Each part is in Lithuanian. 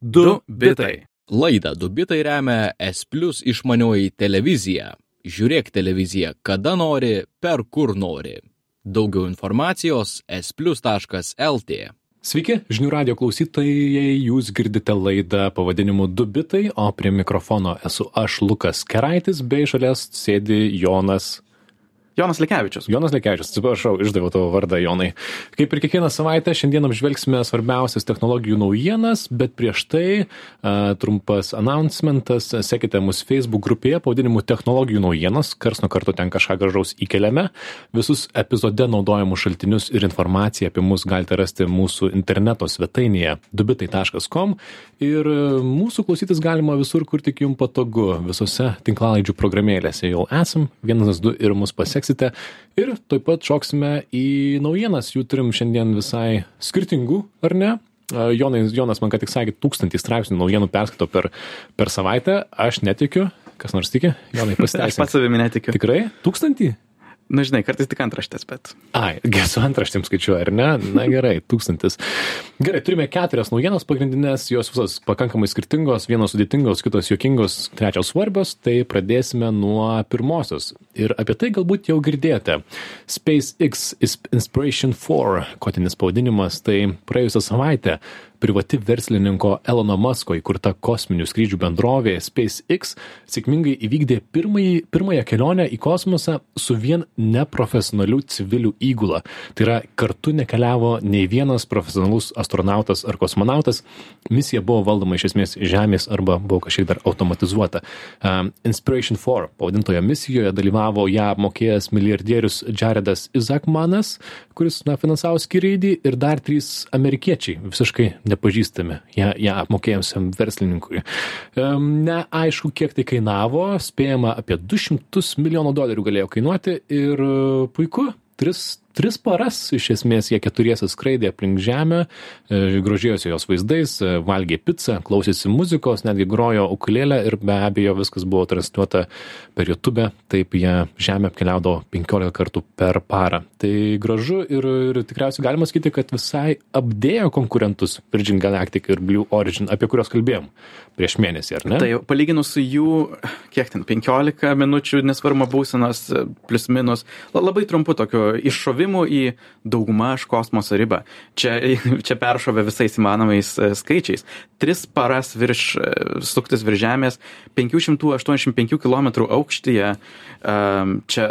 Du bitai. Laidą Du bitai remia S Plus išmanioji televizija. Žiūrėk televiziją kada nori, per kur nori. Daugiau informacijos splius.lt. Sveiki, žinių radio klausytojai, jūs girdite laidą pavadinimu Du bitai, o prie mikrofono esu aš Lukas Keraitis, bei šalies sėdi Jonas Jonas Lekevičius. Jonas Lekevičius, atsiprašau, išdaviau tavo vardą Jonai. Kaip ir kiekvieną savaitę, šiandien apžvelgsime svarbiausias technologijų naujienas, bet prieš tai uh, trumpas announcementas. Sekite mūsų Facebook grupėje pavadinimu technologijų naujienos, kars nuo karto ten kažką gražaus įkeliame. Visus epizode naudojamus šaltinius ir informaciją apie mus galite rasti mūsų interneto svetainėje dubitai.com ir mūsų klausytis galima visur, kur tik jums patogu, visose tinklalaidžių programėlėse jau esam, vienas, du ir mus pasieksite išgirsite. Ir taip pat šoksime į naujienas, jų turim šiandien visai skirtingų, ar ne? Jonai, Jonas man ką tik sakė, tūkstantį straipsnių naujienų perskaito per, per savaitę, aš netikiu, kas nors tiki, Jonai pasiteisink. Aš pats savimi netikiu. Tikrai? Tūkstantį? Na, žinai, kartais tik antraštės, bet. Ai, su antraštėm skaičiuoju, ar ne? Na gerai, tūkstantis. Gerai, turime keturias naujienas pagrindinės, jos visos pakankamai skirtingos, vienos sudėtingos, kitos juokingos, trečios svarbios, tai pradėsime nuo pirmosios. Ir apie tai galbūt jau girdėjote. SpaceX Inspiration 4, kotinis pavadinimas, tai praėjusią savaitę privati verslininko Elono Musko įkurta kosminių skrydžių bendrovė SpaceX sėkmingai įvykdė pirmąjį, pirmąją kelionę į kosmosą su vien neprofesionalių civilių įgula. Tai yra, kartu nekeliavo nei vienas profesionalus astronautas ar kosmonautas. Misija buvo valdoma iš esmės Žemės arba buvo kažkiek dar automatizuota. Um, Inspiration 4 pavadintoje misijoje dalyvavo ją apmokėjęs milijardierius Jaredas Izakmanas, kuris na, finansavo skyraidį ir dar trys amerikiečiai visiškai nepažįstami ją, ją apmokėjusiam verslininkui. Neaišku, kiek tai kainavo, spėjama apie 200 milijonų dolerių galėjo kainuoti ir puiku, tris tris paras iš esmės jie keturiese skraidė aplink žemę, e, grožėjosi jos vaizdais, e, valgė pizzą, klausėsi muzikos, netgi grojo ukulėlę ir be abejo viskas buvo transliuota per YouTube, taip jie žemę apkeliaudavo 15 kartų per parą. Tai gražu ir, ir tikriausiai galima sakyti, kad visai apdėjo konkurentus Virgin Galactic ir Blue Origin, apie kuriuos kalbėjom prieš mėnesį, ar ne? Tai palyginus su jų, kiek ten, 15 minučių nesvarma būsenos, plus minus, labai trumpu tokiu iššovimu iššovimų į daugmaž kosmoso ribą. Čia, čia peršovė visais įmanomais e, skaičiais. Tris paras virš, e, suktis virš Žemės, 585 km aukštyje. Čia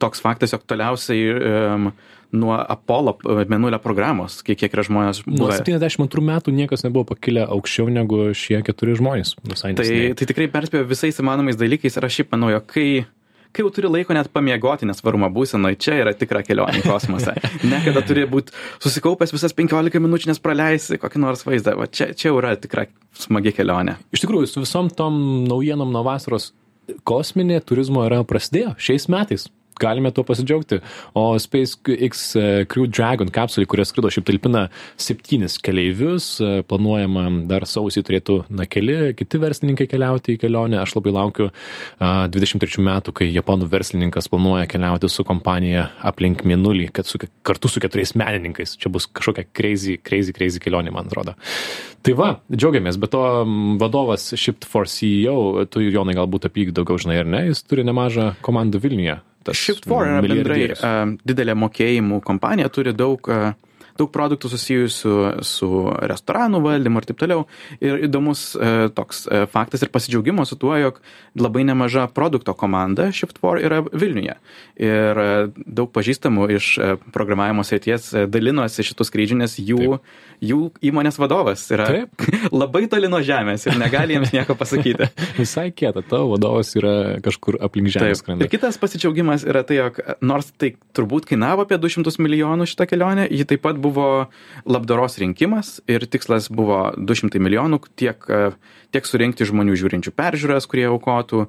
toks faktas, jog toliausiai nuo Apollo e, mėnulio programos, kiek, kiek yra žmonės. Nuo 72 metų niekas nebuvo pakilę aukščiau negu šie keturi žmonės. Tai, tai tikrai perspėjo visais įmanomais dalykais ir aš šiaip manau, jog kai kai jau turi laiko net pamiegoti nesvarumo būsenoj, čia yra tikra kelionė į kosmosą. Ne kada turi būti susikaupęs visas 15 minučių, nes praleisi kokį nors vaizdą. Va, čia, čia jau yra tikra smagi kelionė. Iš tikrųjų, su visom tom naujienom nuo vasaros kosminė turizmo era prasidėjo šiais metais galime tuo pasidžiaugti. O SpaceX e, Crew Dragon kapsulė, kuria skrido, šiaip talpina septynis keleivius, e, planuojama dar sausį turėtų, na, keli kiti verslininkai keliauti į kelionę. Aš labai laukiu uh, 23 metų, kai japonų verslininkas planuoja keliauti su kompanija aplink Mėnulį, kad su, kartu su keturiais menininkais. Čia bus kažkokia crazy, crazy, crazy kelionė, man atrodo. Tai va, džiaugiamės, bet to vadovas Shift4 CEO, tu Jonai galbūt apie jį daugiau žinai ar ne, jis turi nemažą komandą Vilniuje Shift4 yra bendrai didelė mokėjimų kompanija, turi daug daug produktų susijusių su restoranų valdymu ir taip toliau. Ir įdomus e, toks e, faktas ir pasidžiaugimo su tuo, jog labai nemaža produkto komanda Shift4 yra Vilniuje. Ir e, daug pažįstamų iš programavimo srities dalinosi šitų skrydžių, nes jų, taip. jų įmonės vadovas yra taip. labai toli nuo žemės ir negali jiems nieko pasakyti. Visai kieta, tavo vadovas yra kažkur aplink žemės skrenda. Ir kitas pasidžiaugimas yra tai, jog nors tai turbūt kainavo apie 200 milijonų šitą kelionę, ji taip pat buvo labdaros rinkimas ir tikslas buvo 200 milijonų tiek, e, tiek surinkti žmonių žiūrinčių peržiūras, kurie aukotų,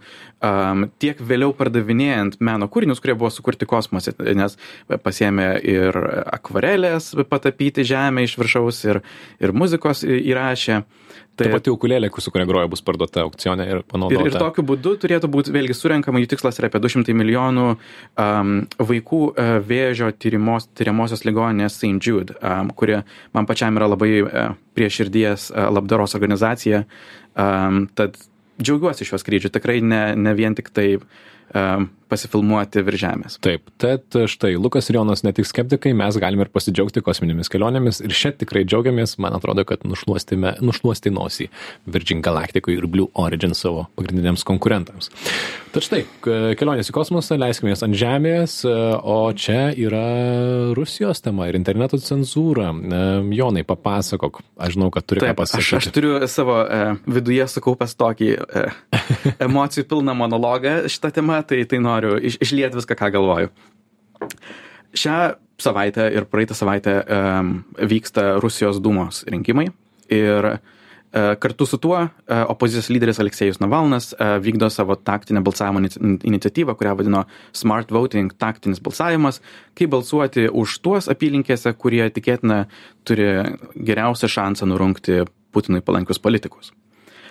tiek vėliau pardavinėjant meno kūrinius, kurie buvo sukurti kosmose, nes pasiemė ir akvarelės patapyti žemę iš viršaus ir, ir muzikos įrašė. Tai pati ukulėlė, su kuria groja, bus parduota aukcionė ir panaudota. Ir, ir tokiu būdu turėtų būti vėlgi surenkama, jų tikslas yra apie 200 milijonų um, vaikų uh, vėžio tyrimos, tyriamosios ligoninės St. Jude, um, kuri man pačiam yra labai uh, prie širdies uh, labdaros organizacija. Um, tad džiaugiuosi šiuo skrydžiu, tikrai ne, ne vien tik tai um, pasifilmuoti virš žemės. Taip, tad štai Lukas ir Jonas ne tik skeptikai, mes galime ir pasidžiaugti kosminėmis kelionėmis ir šią tikrai džiaugiamės, man atrodo, kad nušluostė nosį Virgin Galacticui ir Blue Origin savo pagrindiniams konkurentams. Tad štai, kelionės į kosmosą, leiskimės ant Žemės, o čia yra Rusijos tema ir interneto cenzūra. Jonai, papasakok, aš žinau, kad turi Taip, ką pasakyti. Aš, aš turiu savo e, viduje sukaupęs tokį e, emocijų pilną monologą šitą temą, tai, tai noriu noriu iš, išlieti viską, ką galvoju. Šią savaitę ir praeitą savaitę um, vyksta Rusijos Dūmos rinkimai ir uh, Kartu su tuo opozicijos lyderis Aleksėjus Navalnas vykdo savo taktinę balsavimo iniciatyvą, kurią vadino Smart Voting taktinis balsavimas, kaip balsuoti už tuos apylinkėse, kurie tikėtina turi geriausią šansą nurungti Putinui palankius politikus.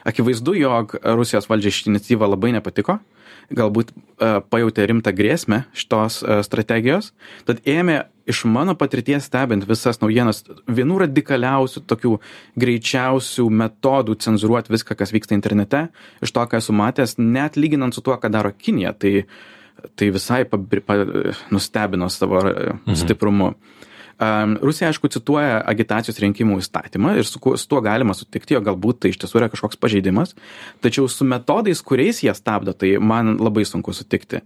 Akivaizdu, jog Rusijos valdžiai ši iniciatyva labai nepatiko galbūt uh, pajautė rimtą grėsmę šitos uh, strategijos, tad ėmė iš mano patirties stebint visas naujienas vienų radikaliausių, tokių greičiausių metodų cenzuruoti viską, kas vyksta internete, iš to, ką esu matęs, net lyginant su tuo, ką daro Kinija, tai, tai visai pa, pa, nustebino savo mhm. stiprumu. Rusija, aišku, cituoja agitacijos rinkimų įstatymą ir su, su tuo galima sutikti, jo galbūt tai iš tiesų yra kažkoks pažeidimas, tačiau su metodais, kuriais jie stabdo, tai man labai sunku sutikti.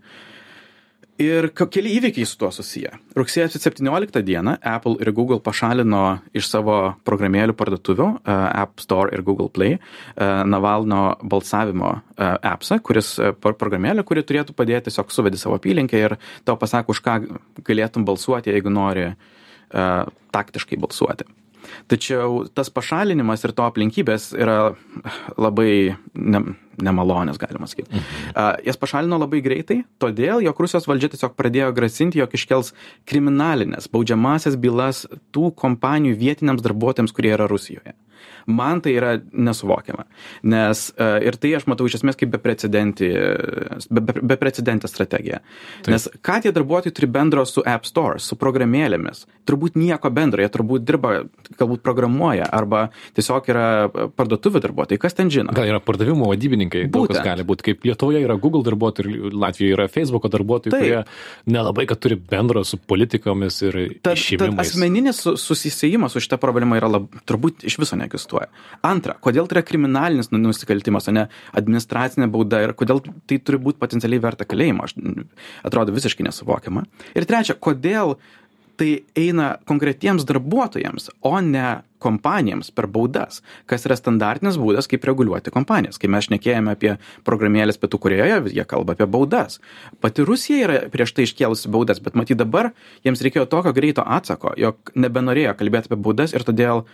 Ir keli įvykiai su tuo susiję. Rugsėjo 17 dieną Apple ir Google pašalino iš savo programėlių parduotuvių App Store ir Google Play Navalno balsavimo appsą, kuris programėlė, kuri turėtų padėti tiesiog suvedi savo apylinkę ir tau pasako, už ką galėtum balsuoti, jeigu nori uh, taktiškai balsuoti. Tačiau tas pašalinimas ir to aplinkybės yra labai ne, nemalonės, galima sakyti. Mhm. Jas pašalino labai greitai, todėl, jog Rusijos valdžia tiesiog pradėjo grasinti, jog iškels kriminalinės, baudžiamasias bylas tų kompanijų vietiniams darbuotojams, kurie yra Rusijoje. Man tai yra nesuvokiama. Nes ir tai aš matau iš esmės kaip beprecedentį, be, be, beprecedentę strategiją. Taip. Nes ką tie darbuotojai turi bendro su App Store, su programėlėmis? Turbūt nieko bendro, jie turbūt dirba, galbūt programuoja, arba tiesiog yra parduotuvių darbuotojai, kas ten žino. Gal yra pardavimų vadybininkai, daug kas gali būti. Kaip Lietuvoje yra Google darbuotojai ir Latvijoje yra Facebook'o darbuotojai, Taip. kurie nelabai, kad turi bendro su politikomis ir tad asmeninis susisėjimas su šitą problemą yra lab, turbūt iš viso neegzistuoja. Antra, kodėl tai yra kriminalinis nu, nusikaltimas, o ne administracinė bauda ir kodėl tai turi būti potencialiai verta kalėjimo, aš, atrodo visiškai nesuvokiama. Ir trečia, kodėl tai eina konkretiems darbuotojams, o ne kompanijoms per baudas, kas yra standartinis būdas, kaip reguliuoti kompanijas. Kai mes šnekėjome apie programėlės pietų Korejoje, jie kalba apie baudas. Pati Rusija yra prieš tai iškėlusi baudas, bet matyt dabar jiems reikėjo tokio greito atsako, jog nebenorėjo kalbėti apie baudas ir todėl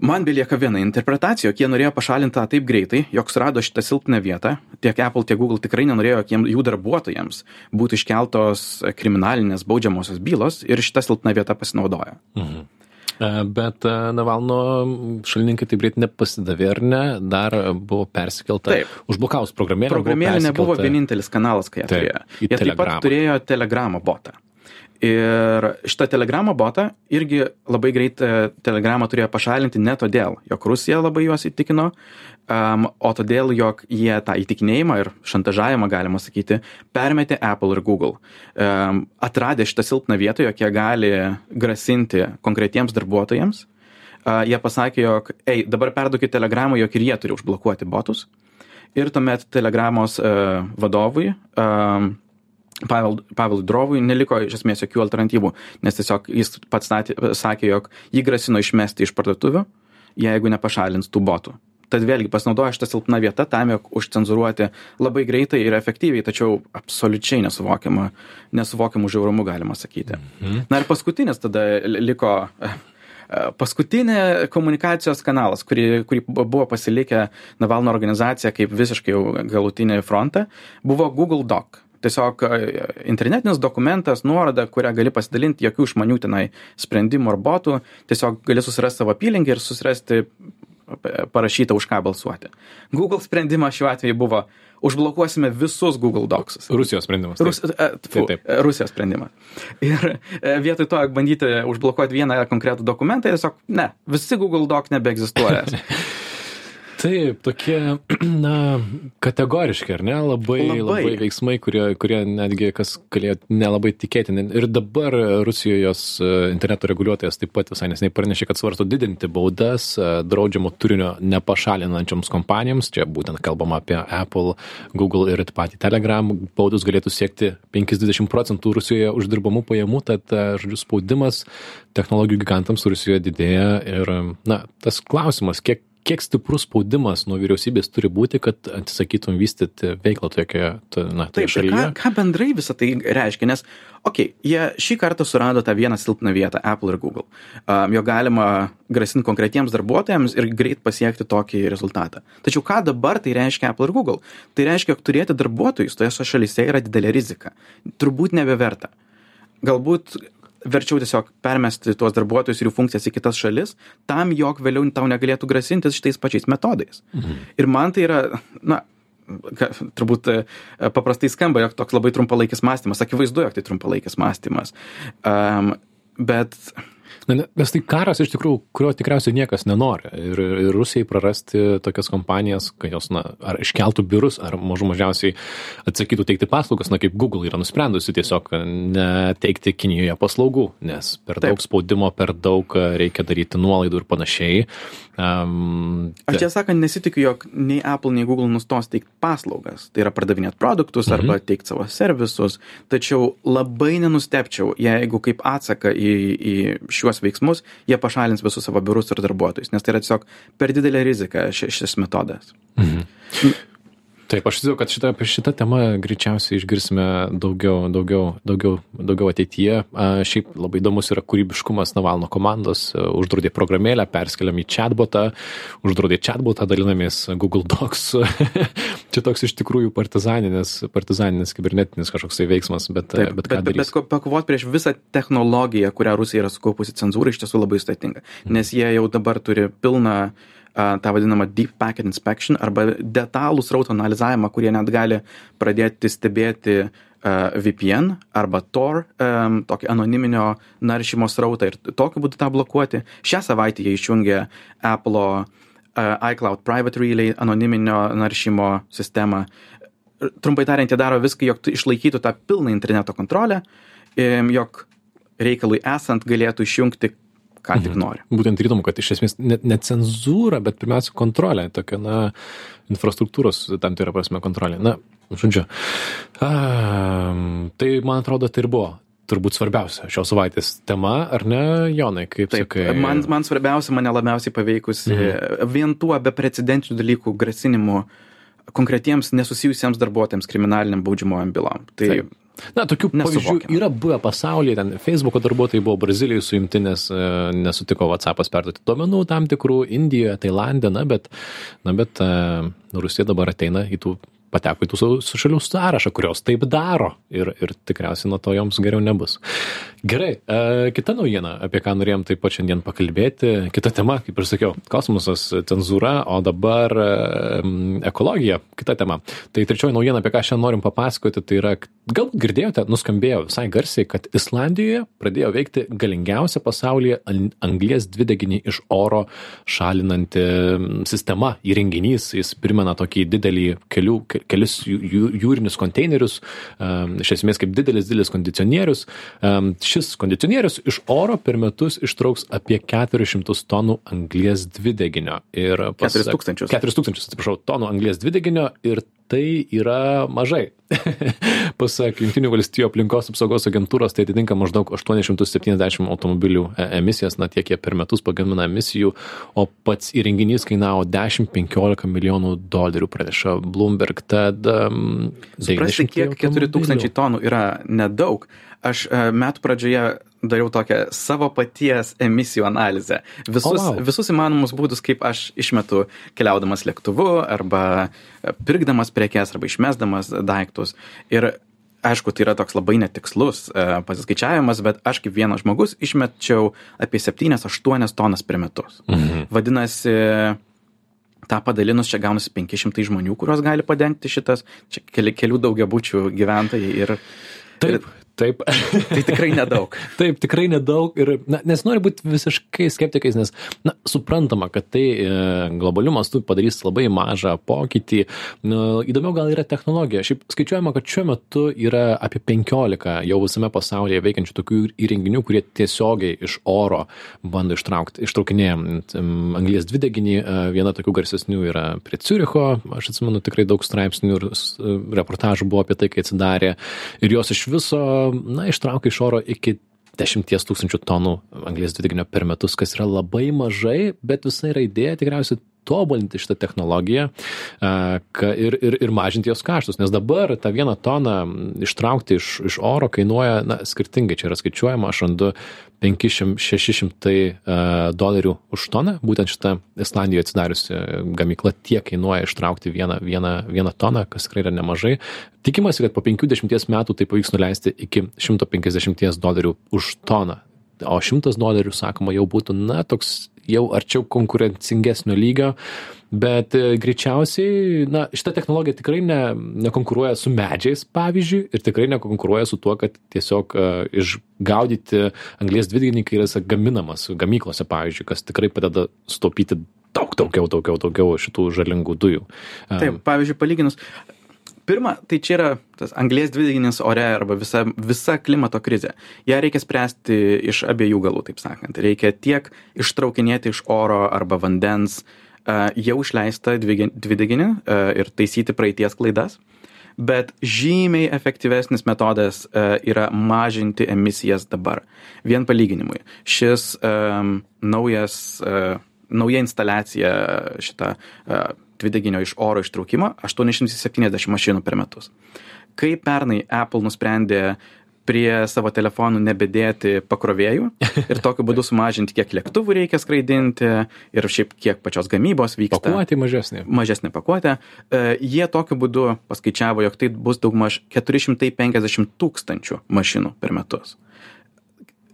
man belieka viena interpretacija jog jie norėjo pašalint tą taip greitai jog surado šitą silpną vietą tiek apple tiek google tikrai nenorėjo jog jiem jų darbuotojams būtų iškeltos kriminalinės baudžiamosios bylos ir šita silpna vieta pasinaudojo mhm. E, bet e, Navalno šalininkai taip greit nepasidavė, ar ne? Dar buvo persikelta. Taip. Užblokavus programėlę. Programėlė nebuvo vienintelis kanalas, kai jie turėjo. Jie taip pat turėjo telegramo botą. Ir šitą telegramo botą irgi labai greit e, telegramą turėjo pašalinti ne todėl, jog Rusija labai juos įtikino, um, o todėl, jog jie tą įtikinėjimą ir šantažavimą, galima sakyti, permetė Apple ir Google. Um, atradė šitą silpną vietą, jog jie gali grasinti konkretiems darbuotojams. Uh, jie pasakė, jog, ei, dabar perduokit telegramą, jog ir jie turi užblokuoti botus. Ir tuomet telegramos uh, vadovui um, Pavel, Pavelui Drovui neliko iš esmės jokių alternatyvų, nes tiesiog jis pats statė, sakė, jog jį grasino išmesti iš parduotuvių, jeigu nepašalins tų botų. Tad vėlgi pasinaudoja šitą silpną vietą tam, jog užcenzuruoti labai greitai ir efektyviai, tačiau absoliučiai nesuvokiamą, nesuvokiamų žiaurumų galima sakyti. Mhm. Na ir paskutinis tada liko paskutinė komunikacijos kanalas, kurį, kurį buvo pasilikę Navalno organizacija kaip visiškai galutinį frontą, buvo Google Doc tiesiog internetinis dokumentas, nuoroda, kurią gali pasidalinti, jokių išmanių tenai sprendimų ar botų, tiesiog gali susirasti savo apylinkę ir susirasti parašyta, už ką balsuoti. Google sprendimas šiuo atveju buvo užblokuosime visus Google Docs. Rusijos sprendimas. Taip. Rus, e, fu, taip, taip. Rusijos sprendimas. Ir e, vietoj to, bandyti užblokuoti vieną konkretų dokumentą, tiesiog ne, visi Google Docs nebeegzistuoja. Taip, tokie, na, kategoriški, ar ne, labai, labai, labai veiksmai, kurie, kurie netgi kas galėjo nelabai tikėtini. Ir dabar Rusijos e, interneto reguliuotojas taip pat visai nesnei pranešė, kad svarsto didinti baudas e, draudžiamo turinio nepašalinančioms kompanijoms. Čia būtent kalbama apie Apple, Google ir patį Telegram. Baudus galėtų siekti 50 procentų Rusijoje uždirbamų pajamų, tad, e, žodžiu, spaudimas technologijų gigantams Rusijoje didėja. Ir, na, tas klausimas, kiek kiek stiprus spaudimas nuo vyriausybės turi būti, kad atsisakytum vystyti veiklą tokioje na, Taip, šalyje? Ką, ką bendrai visą tai reiškia? Nes, okei, okay, jie šį kartą surado tą vieną silpną vietą - Apple ir Google. Um, jo galima grasinti konkretiems darbuotojams ir greit pasiekti tokį rezultatą. Tačiau ką dabar tai reiškia Apple ir Google? Tai reiškia, jog turėti darbuotojus toje šalyse yra didelė rizika. Turbūt nebeverta. Galbūt verčiau tiesiog permesti tuos darbuotojus ir jų funkcijas į kitas šalis, tam, jog vėliau tau negalėtų grasintis šitais pačiais metodais. Mhm. Ir man tai yra, na, turbūt e, paprastai skamba, jog toks labai trumpalaikis mąstymas, akivaizdu, jog tai trumpalaikis mąstymas. Um, bet Na, nes tai karas iš tikrųjų, kurio tikriausiai niekas nenori. Ir, ir Rusijai prarasti tokias kompanijas, kad jos, na, ar iškeltų biurus, ar mažų mažiausiai atsakytų teikti paslaugas, na, kaip Google yra nusprendusi tiesiog neteikti Kinijoje paslaugų, nes per Taip. daug spaudimo, per daug reikia daryti nuolaidų ir panašiai. Um, Aš tiesą sakant, nesitikiu, jog nei Apple, nei Google nustos teikti paslaugas. Tai yra pardavinėti produktus mhm. arba teikti savo servisus. Tačiau labai nenustepčiau, jeigu kaip atsaka į, į šiuos šiuos veiksmus, jie pašalins visus savo biurus ir darbuotojus, nes tai yra tiesiog per didelė rizika šis metodas. Mhm. Taip, aš įsivaizduoju, kad šitą, šitą temą greičiausiai išgirsime daugiau, daugiau, daugiau, daugiau ateityje. Šiaip labai įdomus yra kūrybiškumas Navalno komandos, uždraudė programėlę, perskeliam į chatbotą, uždraudė chatbotą, dalinamės Google Docs. Čia toks iš tikrųjų partizaninis, partizaninis kibernetinis kažkoks tai veiksmas, bet, Taip, bet daryti. Bet, bet pakovoti prieš visą technologiją, kurią Rusija yra sukaupusi cenzūrą, iš tiesų labai sudėtinga, nes jie jau dabar turi pilną uh, tą vadinamą deep packet inspection arba detalų srauto analizavimą, kurie net gali pradėti stebėti VPN arba Tor, um, tokį anoniminio naršymo srautą ir tokiu būdu tą blokuoti. Šią savaitę jie išjungė Apple uh, iCloud Private Relay anoniminio naršymo sistemą. Trumpai tariant, jie daro viską, jog išlaikytų tą pilną interneto kontrolę, jog reikalui esant galėtų išjungti ką tik mhm. nori. Būtent ir įdomu, kad iš esmės ne, ne cenzūra, bet pirmiausia kontrolė, tokia, na, infrastruktūros tam tikra prasme kontrolė. Na, žodžiu, a, tai man atrodo, tai ir buvo turbūt svarbiausia šios savaitės tema, ar ne, Jonai, kaip Taip, sakai? Man, man svarbiausia, mane labiausiai paveikusi mhm. vien tuo beprecedentinių dalykų grasinimu konkretiems nesusijusiems darbuotojams kriminaliniam baudžiamojam bylom. Tai Taip Na, tokių pavyzdžių yra buvę pasaulyje, ten Facebook'o darbuotojai buvo Brazilijai suimti, nes e, nesutiko WhatsApp'as perduoti duomenų tam tikrų, Indijoje, Tailandė, na, bet, na, bet e, Rusija dabar ateina į tų pateko į tų šalių sąrašą, kurios taip daro ir, ir tikriausiai nuo to joms geriau nebus. Gerai, e, kita naujiena, apie ką norėjom taip pat šiandien pakalbėti, kita tema, kaip ir sakiau, kosmosas, cenzūra, o dabar e, ekologija, kita tema. Tai trečioji naujiena, apie ką šiandien norim papasakoti, tai yra, galbūt girdėjote, nuskambėjo visai garsiai, kad Islandijoje pradėjo veikti galingiausia pasaulyje anglės dvideginį iš oro šalinanti sistema, įrenginys, jis primena tokį didelį kelių, kelis jūrinius konteinerius, iš esmės kaip didelis, didelis kondicionierius. Šis kondicionierius iš oro per metus ištrauks apie 400 tonų anglies dvideginio. Ir pasak, 4000. 4000, atsiprašau, tonų anglies dvideginio ir tai yra mažai. Pasak Junktinių valstybių aplinkos apsaugos agentūros, tai atitinka maždaug 870 automobilių e, emisijas, na tiek jie per metus pagamina emisijų, o pats įrenginys kainavo 10-15 milijonų dolerių, praneša Bloomberg. Tad... Um, Suprasti, kiek 4000 tonų yra nedaug. Aš uh, metų pradžioje dariau tokią savo paties emisijų analizę. Visus, oh, wow. visus įmanomus būdus, kaip aš išmetu keliaudamas lėktuvu arba e, pirkdamas prekes arba išmesdamas daiktus. Ir aišku, tai yra toks labai netikslus uh, pasiskaičiavimas, bet aš kaip vienas žmogus išmečiau apie 7-8 tonas per metus. Mhm. Vadinasi, tą padalinus čia gaunasi 500 žmonių, kuriuos gali padengti šitas, čia keli, kelių daugiabučių gyventojai ir Taip, Taip. tai tikrai nedaug. Taip, tikrai nedaug. Ir, na, nes noriu būti visiškai skeptikais, nes, na, suprantama, kad tai e, globaliu mastu padarys labai mažą pokytį. Nu, įdomiau gal yra technologija. Šiaip skaičiuojama, kad šiuo metu yra apie 15 jau visame pasaulyje veikiančių tokių įrenginių, kurie tiesiogiai iš oro bando ištraukti, ištraukinėja anglijas dvideginį. E, viena tokių garsesnių yra prie Ciuricho. Aš atsimenu tikrai daug straipsnių ir reportažų buvo apie tai, kai atsidarė. Ir jos iš viso na, ištraukia iš oro iki 10 tūkstančių tonų anglės dvideginio per metus, kas yra labai mažai, bet visa yra idėja tikriausiai tobulinti šitą technologiją ir, ir, ir mažinti jos kaštus, nes dabar tą vieną toną ištraukti iš, iš oro kainuoja, na, skirtingai. Čia yra skaičiuojama, aš randu 500-600 dolerių už toną, būtent šitą Islandijoje atsidariusi gamykla tiek kainuoja ištraukti vieną, vieną, vieną toną, kas tikrai yra nemažai. Tikimasi, kad po 50 metų tai pavyks nuleisti iki 150 dolerių už toną. O 100 dolerių, sakoma, jau būtų, na, toks jau arčiau konkurencingesnio lygio, bet e, greičiausiai, na, šita technologija tikrai ne, nekonkuruoja su medžiais, pavyzdžiui, ir tikrai nekonkuruoja su tuo, kad tiesiog uh, išgaudyti anglės dvideginį, kai yra gaminamas gamyklose, pavyzdžiui, kas tikrai padeda sutaupyti daug daugiau, daugiau, daugiau šitų žalingų dujų. Taip, pavyzdžiui, palyginus, pirma tai čia yra tas anglies dvideginis ore arba visa visa klimato krizė. Ją reikia spręsti iš abiejų galų taip sakant. Reikia tiek ištraukinėti iš oro arba vandens jau išleistą dvideginį ir taisyti praeities klaidas. Bet žymiai efektyvesnis metodas yra mažinti emisijas dabar. Vien palyginimui. Šis naujas nauja instaliacija šita dvideginio iš oro ištraukimo 870 mašinų per metus. Kai pernai Apple nusprendė prie savo telefonų nebedėti pakrovėjų ir tokiu būdu sumažinti, kiek lėktuvų reikia skraidinti ir šiaip kiek pačios gamybos vyksta. Pakuotė mažesnė. Mažesnė pakuotė. E, jie tokiu būdu paskaičiavo, jog tai bus daugmaž 450 tūkstančių mašinų per metus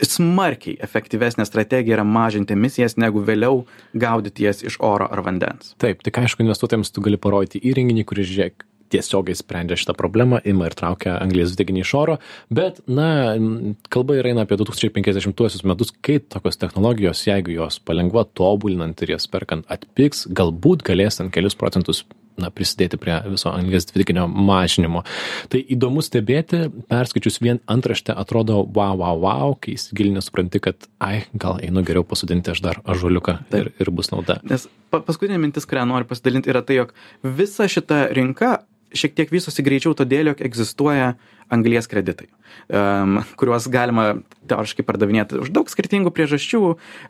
smarkiai efektyvesnė strategija yra mažinti emisijas negu vėliau gaudyti jas iš oro ar vandens. Taip, tik aišku, investuotojams tu gali parodyti įrenginį, kuris žiūrėk tiesiogiai sprendžia šitą problemą, ima ir traukia anglės dvideginį iš oro, bet, na, kalba yra eina apie 2050 metus, kai tokios technologijos, jeigu jos palengva tobulinant ir jas perkant atpiks, galbūt galės ant kelius procentus na, prisidėti prie viso anglės dvideginio mažinimo. Tai įdomu stebėti, perskaičius vien antraštę atrodo, wow, wow, wow, kai įsigilinę supranti, kad, ai, gal einu geriau pasodinti aš dar ažuoliuką ir, ir bus nauda. Nes paskutinė mintis, kurią noriu pasidalinti, yra tai, jog visa šita rinka šiek tiek vystosi greičiau todėl, jog egzistuoja anglies kreditai, um, kuriuos galima teoriškai pardavinėti už daug skirtingų priežasčių.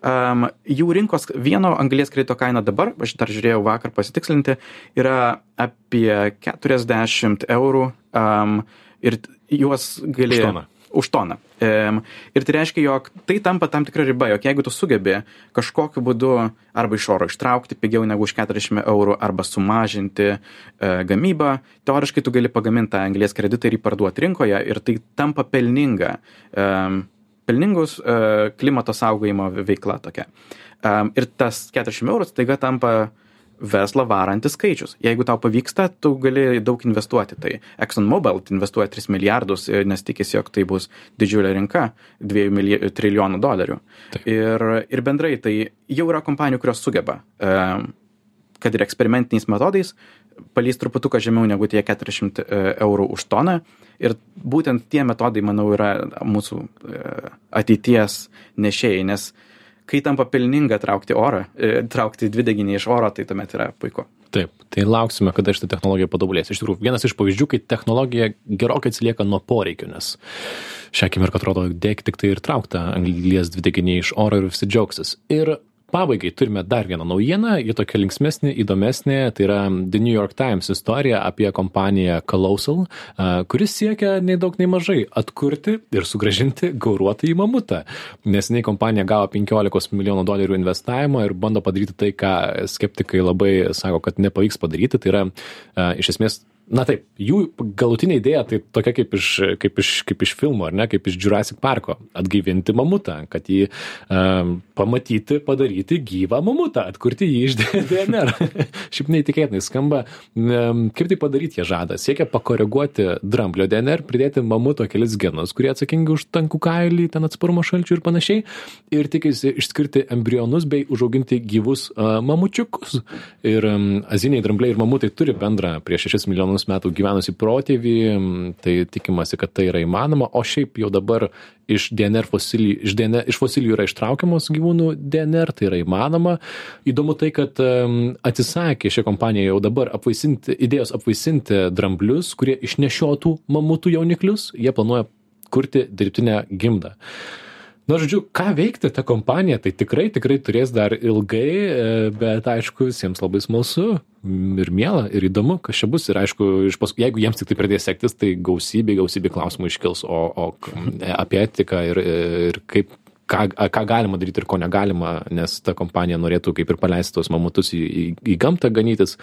Um, jų rinkos vieno anglies kredito kaina dabar, aš dar žiūrėjau vakar pasitikslinti, yra apie 40 eurų um, ir juos gali... Už toną už toną. Ir tai reiškia, jog tai tampa tam tikra riba, jog jeigu tu sugebi kažkokiu būdu arba iš oro ištraukti pigiau negu už 40 eurų arba sumažinti e, gamybą, teoriškai tu gali pagaminti tą anglės kreditą ir jį parduoti rinkoje ir tai tampa pelninga, pelningus e, klimato saugojimo veikla tokia. Ir tas 40 eurų staiga tampa verslą varantis skaičius. Jeigu tau pavyksta, tu gali daug investuoti. Tai ExxonMobil investuoja 3 milijardus, e, nes tikisi, jog tai bus didžiulė rinka - 2 milij, trilijonų dolerių. Taip. Ir, ir bendrai tai jau yra kompanijų, kurios sugeba, e, kad ir eksperimentiniais metodais, palys truputuką žemiau negu tie 400 e, eurų už toną. Ir būtent tie metodai, manau, yra mūsų ateities nešėjai, nes kai tampa pelninga traukti orą, e, traukti dvideginį iš oro, tai tuomet yra puiku. Taip, tai lauksime, kada šitą technologiją patobulės. Iš tikrųjų, vienas iš pavyzdžių, kai technologija gerokai atsilieka nuo poreikių, nes šią akimirką atrodo, dėk tik tai ir traukta anglies dvideginį iš oro ir visi džiaugsis. Ir pabaigai turime dar vieną naujieną, ji tokia linksmesnė, įdomesnė, tai yra The New York Times istorija apie kompaniją Colossal, kuris siekia nei daug nei mažai atkurti ir sugražinti gauruotą į mamutą. Neseniai kompanija gavo 15 milijonų dolerių investavimą ir bando padaryti tai, ką skeptikai labai sako, kad nepavyks padaryti, tai yra iš esmės na taip jų galutinė idėja tai tokia kaip iš kaip iš kaip iš filmo ar ne kaip iš Jurassic Parko. Atgaivinti mamutą kad jį um, pamatyti padaryti gyvą mamutą atkurti jį iš DNR šiaip neįtikėtinai skamba um, kaip tai padaryti jie žada. Siekia pakoreguoti dramblio DNR pridėti mamuto kelis genus kurie atsakingi už tankų kailį ten atsparumą šalčiui ir panašiai ir tikisi išskirti embrionus bei užauginti gyvus uh, mamučiukus. Ir um, aziniai drambliai ir mamutai turi bendrą prieš šešis milijonus milijonus metų gyvenusi protėvį, tai tikimasi, kad tai yra įmanoma, o šiaip jau dabar iš DNR fosilijų, iš, DNR, iš fosilijų yra ištraukiamos gyvūnų DNR, tai yra įmanoma. Įdomu tai, kad atsisakė šią kompaniją jau dabar apvaisinti, idėjos apvaisinti dramblius, kurie išnešiotų mamutų jauniklius, jie planuoja kurti dirbtinę gimdą. Na, žodžiu, ką veikti ta kompanija, tai tikrai, tikrai turės dar ilgai, e, bet aišku, visiems labai smalsu ir miela, ir įdomu, kas čia bus. Ir aišku, pas, jeigu jiems tik tai pradės sektis, tai gausybė, gausybė klausimų iškils, o, o apie etiką ir, ir kaip ką, ką galima daryti ir ko negalima, nes ta kompanija norėtų kaip ir paleisti tos mamutus į, į, į gamtą ganytis.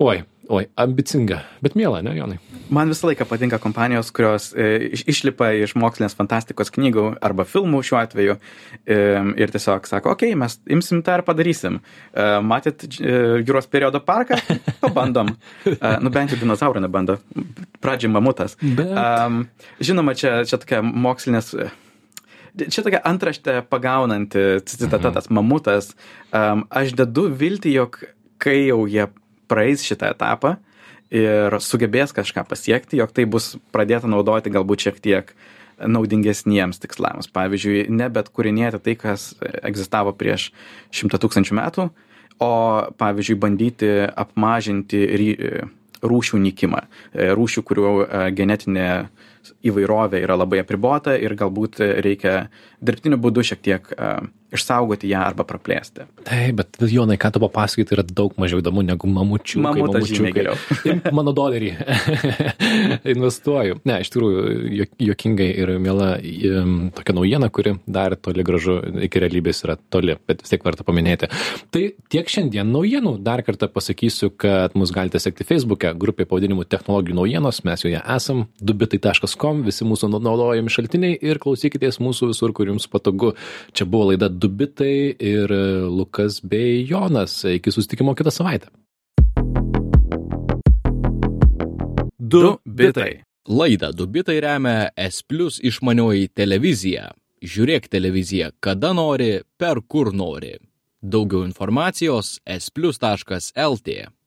Oi, Oi, ambicinga, bet mėla, ne, Jonai? Man visą laiką patinka kompanijos, kurios e, išlipa iš mokslinės fantastikos knygų arba filmų šiuo atveju e, ir tiesiog sako, okei, okay, mes imsim tą ir padarysim. E, matėt e, jūros periodo parką? Pabandom. E, nu bent jau dinozaurų nebando. Pradžiai mamutas. Bet... E, žinoma, čia, čia tokia mokslinės. Čia tokia antraštė pagaunanti citata, mhm. tas mamutas. Um, aš dedu viltį, jog kai jau jie praeis šitą etapą ir sugebės kažką pasiekti, jog tai bus pradėta naudoti galbūt šiek tiek naudingesniems tikslams. Pavyzdžiui, nebet kūrinėti tai, kas egzistavo prieš šimtą tūkstančių metų, o pavyzdžiui, bandyti apmažinti rūšių nykimą. Rūšių, kurių e, genetinė įvairovė yra labai apribota ir galbūt reikia dirbtiniu būdu šiek tiek uh, išsaugoti ją arba praplėsti. Taip, bet Jonai, ką tu papasakai, tai yra daug mažiau įdomu negu mamučių. Mamutas žymiai geriau. Mano dolerį investuoju. Ne, iš tikrųjų, jokingai ir mėla tokia naujiena, kuri dar toli gražu iki realybės yra toli, bet vis tiek verta paminėti. Tai tiek šiandien naujienų. Dar kartą pasakysiu, kad mus galite sekti Facebook'e, grupė pavadinimu technologijų naujienos, mes joje esam, dubitai.com, visi mūsų naudojami šaltiniai ir klausykitės mūsų visur, kur jums patogu. Čia buvo laida du bitai ir Lukas bei Jonas. Iki susitikimo kitą savaitę. Du bitai. Laidą du bitai remia S plus išmanioji televizija. Žiūrėk televiziją kada nori, per kur nori. Daugiau informacijos splius.lt.